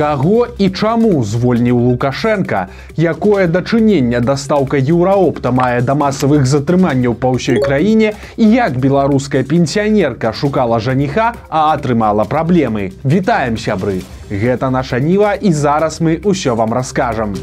Каго і чаму звольніў Лукашенко, якое дачыненне дастаўка еўраопта мае да масавых затрыманняў па ўсёй краіне і як беларуская пенсіянерка шукала жаніха, а атрымала праблемы. Вітаем сябры. Гэта наша ніва і зараз мы ўсё вам раскажам.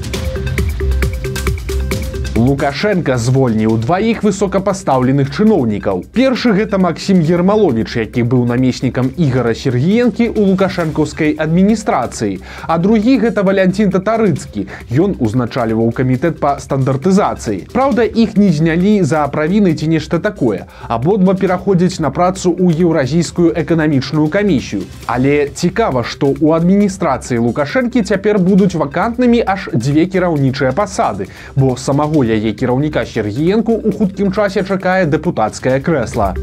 Лукашенко звольніў дваіх высокапастаўленых чыноўнікаў. Першы гэта Макссім Ермалович, які быў намеснікам ігора Сергіенкі ў лукашэнкаўскай адміністрацыі. А другі гэта Валянцін Татарыцкі. Ён узначаліваў камітэт па стандартызацыі. Праўда, іх не знялі за правіны ці нешта такое. Абодва пераходзяць на працу ў еўразійскую эканамічную камісію. Але цікава, што ў адміністрацыі Лукашэнкі цяпер будуць вакантнымі аж дзве кіраўнічыя пасады, бо самого яе кіраўніка Сергіенку у хуткім часе чакае дэпутацкае крэсла.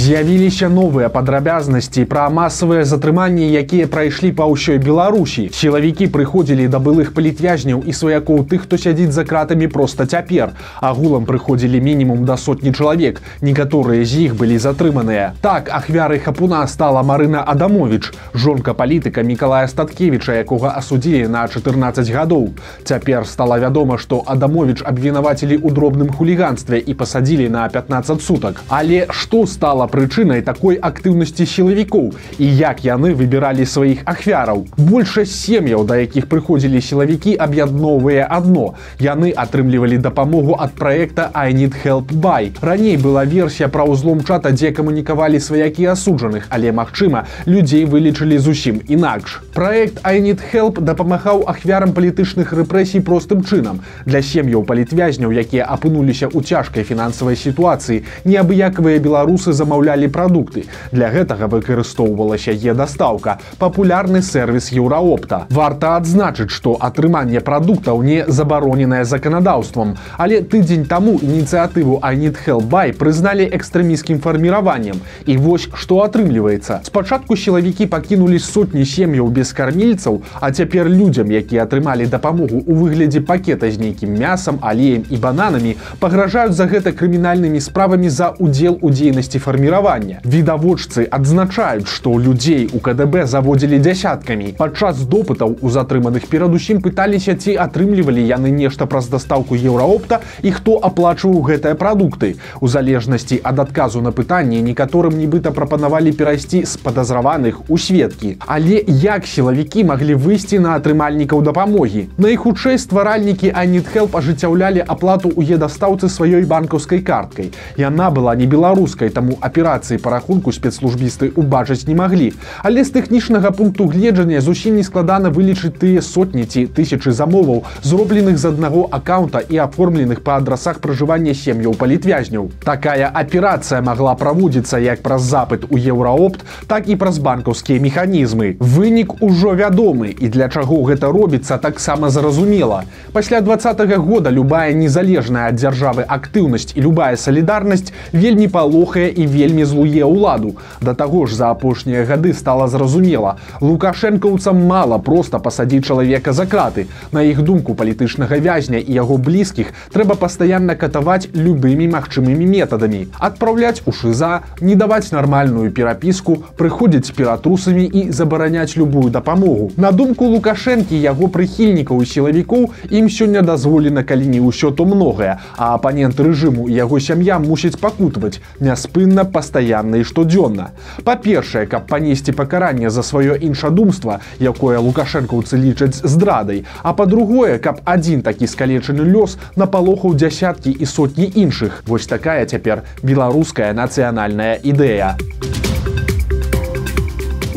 З'явіліся новыя падрабязнасці пра масавыя затрыманні, якія прайшлі па ўсёй Беларусі. Сілавікі прыходзілі да былых палітвязняў і сваякоў тых, хто сядзіць за кратамі проста цяпер. Агулам прыходзілі мінімум да сотні чалавек. Некаторыя з іх былі затрыманыя. Так ахвярай хапуна стала Марына Адамович, жонка палітыка Мікалая Статкевіча, якога асудзілі на 14 гадоў. Цяпер стала вядома, што Адамович абвінавацілі ў дробным хуліганстве і пасадзілі на 15 сутак. Але што стала прычынай такой актыўнасці сілавікоў і як яны выбіралі сваіх ахвяраў. Большасць сем'яў, да якіх прыходзілі сілавікі, аб'ядноўвае адно. Яны атрымлівалі дапамогу ад праекта Айнит Help by. Раней была версія пра ўзлом чата, дзе камунікавалі сваякі асуджаных, але магчыма, людзей вылічылі зусім інакш. Праект Айнит Help дапамагаў ахвярам палітычных рэпрэсій простым чынам. Для сем'яў палітвязняў, якія апынуліся ў цяжкай фінансавай сітуацыі, неабыякавыя беларусы за замаўлялі прадукты. Для гэтага выкарыстоўвалася е-дастаўка, папулярны сервіс еўраопта. Варта адзначыць, што атрыманне прадуктаў не забароненае заканадаўствам, але тыдзень таму ініцыятыву Анітхелбай прызналі экстрэміскім фарміраваннем. І вось што атрымліваецца. Спачатку сілавікі пакінулі сотні сем'яў без кармільцаў, а цяпер людзям, якія атрымалі дапамогу ў выглядзе пакета з нейкім мясам, алеем і бананамі, пагражаюць за гэта крымінальнымі справамі за удзел у дзейнасці фарміравання фарміравання. Відавочцы адзначаюць, што людзей у КДБ заводзілі дзясяткамі. Падчас допытаў у затрыманых перадусім пыталіся, ці атрымлівалі яны нешта праз дастаўку еўраопта і хто аплачваў гэтыя прадукты. У залежнасці ад адказу на пытанне некаторым нібыта прапанавалі перайсці з падазраваных у сведкі. Але як сілавікі маглі выйсці на атрымальнікаў дапамогі? Найхутчэй стваральнікі Анітхелп ажыццяўлялі аплату ў едастаўцы сваёй банкаўскай карткай. Яна была не беларускай, таму аперацыі па рахунку спецслужбісты убачыць не маглі. Але з тэхнічнага пункту гледжання зусім не складана вылічыць тыя сотні ці тысячы замоваў, зробленых з аднаго аккаунта і аформленых па адрасах пражывання сем'яў палітвязняў. Такая аперацыя магла праводзіцца як праз запыт у еўраопт, так і праз банкаўскія механізмы. Вынік ужо вядомы і для чаго гэта робіцца таксама зразумела. Пасля два -го года любая незалежная ад дзяржавы актыўнасць і любая салідарнасць вельмі палохае і вельмі злуе ўладу. Да таго ж за апошнія гады стала зразумела. Лукашэнкаўцам мала проста пасадзіць чалавека за краты. На іх думку палітычнага вязня і яго блізкіх трэба пастаянна катаваць любымі магчымымі метадамі. Адпраўляць у шыза, не даваць нармальную перапіску, прыходзіць ператрусамі і забараняць любую дапамогу. На думку Лукашэнкі яго прыхільнікаў і сілавікоў ім сёння дазволена калі не ўсё то многае, а апанент рэжыму яго сям'я мусіць пакутваць, не спынна павінна пастаянна і штодзённа. Па-першае, каб панесці пакаранне за сваё іншадумства, якое лукашэнкаўцы лічаць здрадай, а па-другое, каб адзін такі скалечаны лёс напалохаў дзясяткі і сотні іншых. Вось такая цяпер беларуская нацыянальная ідэя.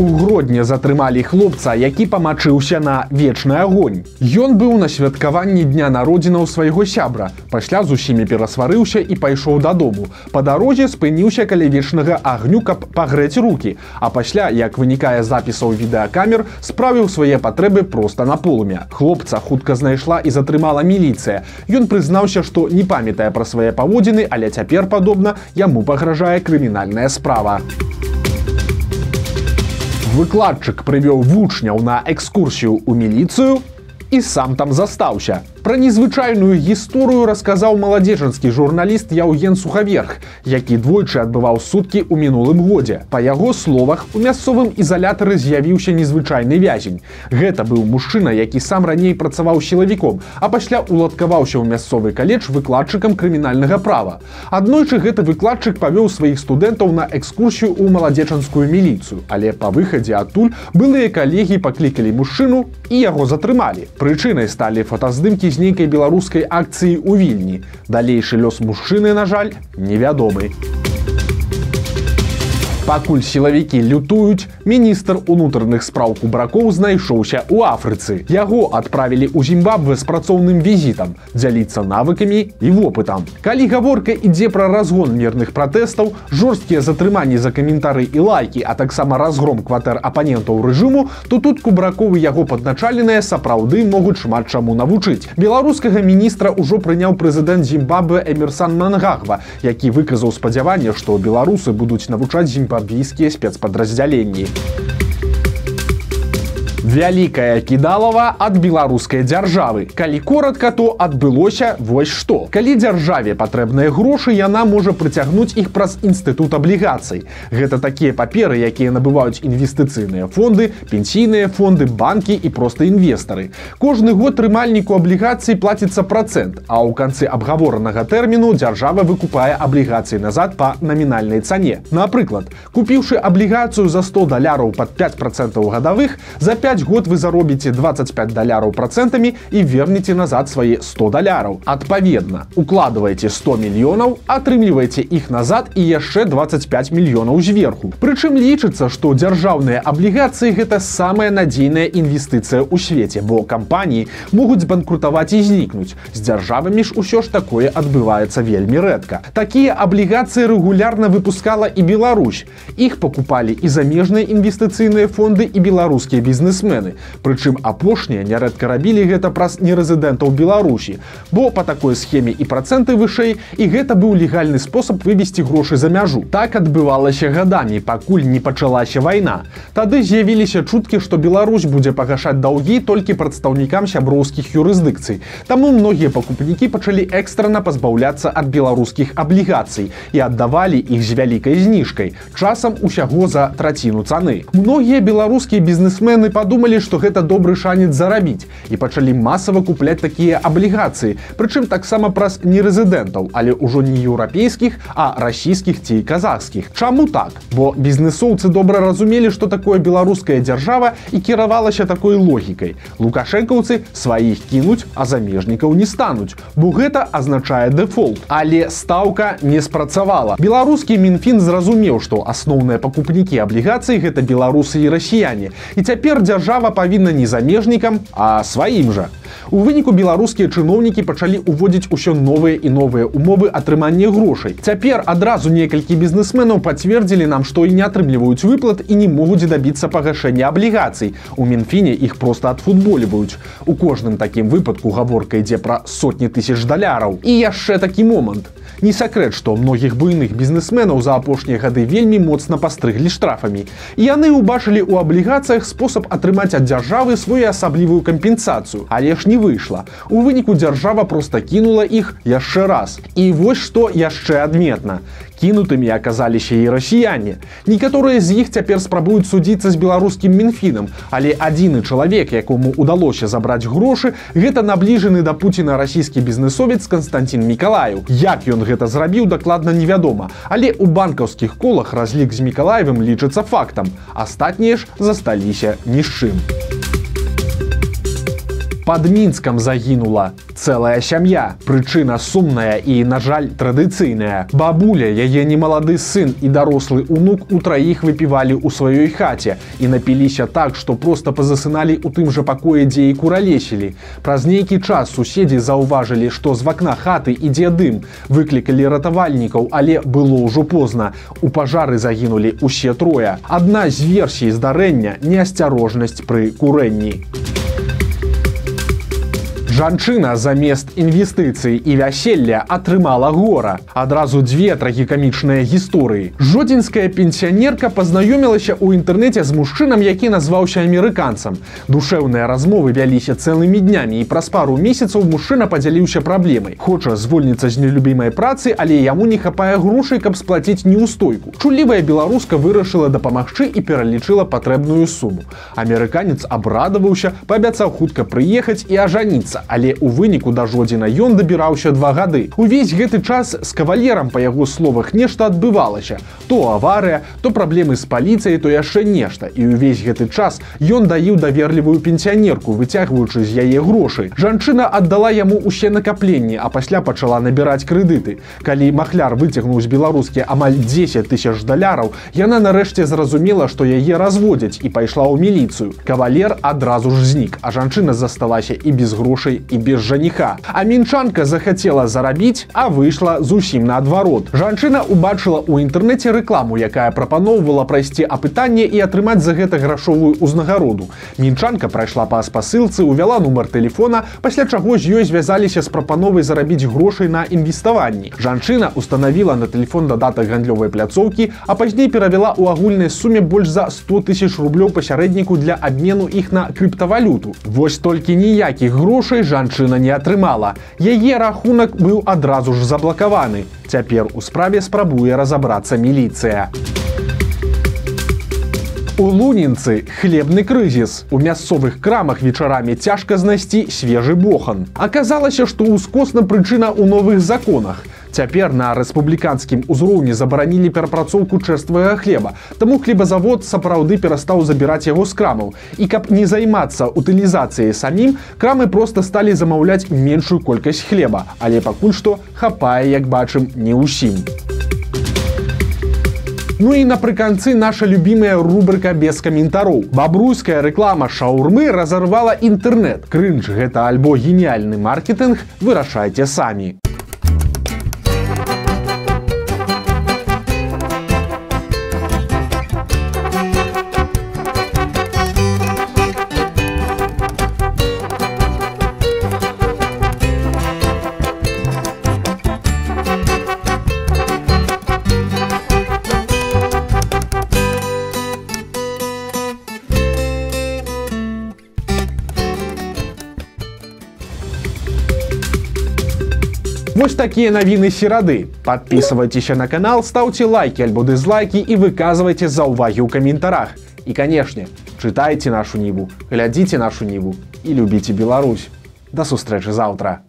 У гродні затрымалі хлопца, які памачыўся на вечны агонь. Ён быў на святкаванні дня народзінаў свайго сябра. Пасля з усімі перасварыўся і пайшоў дадому. Па дарозе спыніўся каля вечнага агню, каб пагрэць руки. А пасля, як вынікае запісаў відэакамер, справіў свае патрэбы проста на полумя. Хлопца хутка знайшла і затрымала міліцыя. Ён прызнаўся, што не памятае пра свае паводзіны, але цяпер падобна яму пагражае крымінальная справа выкладчык прывёў вучняў на экскурсію ў міліцыю і сам там застаўся. Пра незвычайную гісторыю расказаў маладзежанскі журналіст Яўген Сухаверх, які двойчы адбываў суткі ў мінулым годзе. Па яго словах, у мясцовым ізалятары з'явіўся незвычайны вязень. Гэта быў мужчына, які сам раней працаваў сілавіком, а пасля уладкаваўся ў мясцовы каледж выкладчыкам крымінальнага права. Аднойчы гэты выкладчык павёў сваіх студэнтаў на экскурсію ў маладзечанскую міліцыю, але па выхадзе адтуль былыя калегі паклікалі мужчыну і яго затрымалі. Прычынай сталі фотаздымкі з нейкай беларускай акцыі ў вільні. Далейшы лёс мужчыны, на жаль, невядомы. Пакуль сілавікі лютуюць, міністр унутраных спраў кубракоў знайшоўся ў Афрыцы. Яго адправілі ў Зімбабве з працоўным візітам, дзяліцца навыкамі і вопытам. Калі гаворка ідзе пра разгон мірных пратэстаў, жорсткія затрыманні за каментары і лайкі, а таксама разгром кватэр апанентаў рэжыму, то тут кубраковы яго падначаленыя сапраўды могуць шмат чаму навучыць. Беларускага міністра ўжо прыняў прэзідэнт Зімбабве Эмерсан Мангагва, які выказаў спадзяванне, што беларусы будуць навучаць зімбабве зімбабвійскія спецпадраздзяленні. Вялікая кідалава ад беларускай дзяржавы. Калі коротко, то адбылося вось што. Калі дзяржаве патрэбныя грошы, яна можа прыцягнуць іх праз інстытут аблігацый. Гэта такія паперы, якія набываюць інвестыцыйныя фонды, пенсійныя фонды, банкі і проста інвестары. Кожны год трымальніку аблігацый плаціцца процент, а ў канцы абгаворанага тэрміну дзяржава выкупае аблігацыі назад па намінальнай цане. Напрыклад, купіўшы аблігацыю за 100 даляраў пад 5 процентаў гадавых за 5 5 год вы заробіце 25 даляраў процентамі і вернеце назад свае 100 даляраў. Адпаведна, укладываеце 100 мільёнаў, атрымліваеце іх назад і яшчэ 25 мільёнаў зверху. Прычым лічыцца, што дзяржаўныя аблігацыі гэта самая надзейная інвестыцыя ў свеце, бо кампаніі могуць банкрутаваць і знікнуць. З дзяржавамі ж усё ж такое адбываецца вельмі рэдка. Такія аблігацыі рэгулярна выпускала і Беларусь. Іх пакупалі і замежныя інвестыцыйныя фонды і беларускія бізнес бізнесмены прычым апошнія нярэдка рабілі гэта праз нерэзідэнтаў беларусі бо по такой схеме і працэнты вышэй і гэта быў легальны спосаб вывесці грошы за мяжу. Так адбывалася гадамі пакуль не пачалася вайна. Тады з'явіліся чуткі што Беларусь будзе пагашаць даўгі толькі прадстаўнікам сяброўскіх юрысдыкцый. Таму многія пакупнікі пачалі экстрана пазбаўляцца ад беларускіх аблігацый і аддавалі іх з вялікай зніжкай часам усяго за траціну цаны. Многія беларускія бізнесмены падумалі падумалі што гэта добры шанец зарабіць і пачалі масава купляць такія аблігацыі прычым таксама праз нерэзідэнтаў але ўжо не еўрапейскіх а расійскіх ці казахскіх. Чаму так? Бо бізнесоўцы добра разумелі што такое беларуская дзяржава і кіравалася такой логікай. Лукашэнкаўцы сваіх кінуць а замежнікаў не стануць бо гэта азначае дэфолт. Але стаўка не спрацавала. Беларускі мінфін зразумеў што асноўныя пакупнікі аблігацыі гэта беларусы і расіяне. І цяпер дзяржава дзяржава павінна не замежнікам, а сваім жа. У выніку беларускія чыноўнікі пачалі ўводзіць усё новыя і новыя умовы атрымання грошай. Цяпер адразу некалькі бізнесменаў пацвердзілі нам, што і не атрымліваюць выплат і не могуць дабіцца пагашэння аблігацый. У мінфіне іх проста адфутболіваюць. У кожным такім выпадку гаворка ідзе пра сотні тысяч даляраў. І яшчэ такі момант. Не сакрэт, што многіх буйных бізнесменаў за апошнія гады вельмі моцна пастрыглі штрафамі. І яны ўбачылі ў аблігацыях спосаб атрымаць ад дзяржавы своеасаблівую кампенсацыю, але ж не выйшла. У выніку дзяржава проста кінула іх яшчэ раз. І вось што яшчэ адметна кінутымі аказаліся і расіяне. Некаторыя з іх цяпер спрабуюць судзіцца з беларускім мінфінам, але адзіны чалавек, якому удалося забраць грошы, гэта набліжаны да Пуціна расійскі бізнесовец Константин Миколаю. Як ён гэта зрабіў дакладна невядома, але у банкаўскіх колах разлік з мікалаевым лічыцца фактам. Астатнія ж засталіся ні з чым под мінскам загінула. Целая сям'я прычына сумная і на жаль традыцыйная. Бабуля яе немалады сын і дарослы унук у траіх выпівалі ў сваёй хаце і напіліся так што просто пазасыналі у тым жа пакоі дзе і куралесілі. Праз нейкі час суседзі заўважылі што з вакна хаты ідзе дым. Выклікалі ратавальнікаў але было ўжо позна. У пажары загінулі усе трое адна з версій здарэння неасцярожнасць пры курэнні. у Жанчына замест інвестыцый і вяселля атрымала гора. Адразу две трагікамічныя гісторыі. Жодзінская пенсіянерка пазнаёмілася ў інтэрнэце з мужчынам, які назваўся амерыканцам. Душэўныя размовы вяліся цэлымі днямі і праз пару месяцаў мужчына падзяліўся праблемай. Хоча звольніцца з нелюбімай працы, але яму не хапае грошай, каб сплаціць неўстойку. Чулівая беларуска вырашыла дапамагчы і пералічыла патрэбную суму. Амерыканец абрадаваўся, паабяцаў хутка прыехаць і ажаніцца, але ў выніку да жодзіна ён дабіраўся два гады. Увесь гэты час з кавалерам па яго словах нешта адбывалася. То аварыя, то праблемы з паліцыяй, то яшчэ нешта. І ўвесь гэты час ён даіў даверлівую пенсіянерку, выцягваючы з яе грошай. Жанчына аддала яму усе накапленні, а пасля пачала набіраць крэдыты. Калі махляр выцягнуў з беларускі амаль 10 тысяч даляраў, яна нарэшце зразумела, што яе разводзяць і пайшла ў міліцыю. Кавалер адразу ж знік, а жанчына засталася і без грошай і без жаніха. А мінчанка захацела зарабіць, а выйшла зусім наадварот. Жанчына убачыла ў інтэрнэце рэкламу, якая прапаноўвала прайсці апытанне і атрымаць за гэта грашовую ўзнагароду. Мінчанка прайшла па спасылцы, увяла нумар телефона, пасля чаго з ёй звязаліся з прапановай зарабіць грошай на інвеставанні. Жанчына установила на телефон дадатак гандлёвай пляцоўкі, а пазней перавяла ў агульнай суме больш за 100 тысяч рублёў пасярэдніку для абмену іх на крыптавалюту. Вось толькі ніякіх грошай жанчына не атрымала. Яе рахунак быў адразу ж заблакаваны. Цяпер у справе спрабуе разабрацца міліцыя. У лунінцы хлебны крызіс. У мясцовых крамах вечарамі цяжка знайсці свежы бохан. Аказалася, што ўскосна прычына ў новых законах. Цяпер на рэспубліканскім узроўні забаранілі перапрацоўку чэрствага хлеба. Таму хлебазавод сапраўды перастаў забіраць яго з крамаў. І каб не займацца утылізацыяй самім, крамы проста сталі замаўляць меншую колькасць хлеба, але пакуль што хапае, як бачым, не ўсім. Ну і напрыканцы наша любимая рубрика без каментароў. Бабруйская рэклама шаурмы разарвала інтэрнэт. Крынж гэта альбо геніяльны маркетинг вырашайце самі. Вось такія навіны серады. Подписывайтеся на канал, ставьте лайки альбо дызлайки і выказывайте заўвагі ў каментарах. І канешне, чытайце нашу ніву, глядзіце нашу ніву і любіце Беларусь. Да сустрэчы заўтра.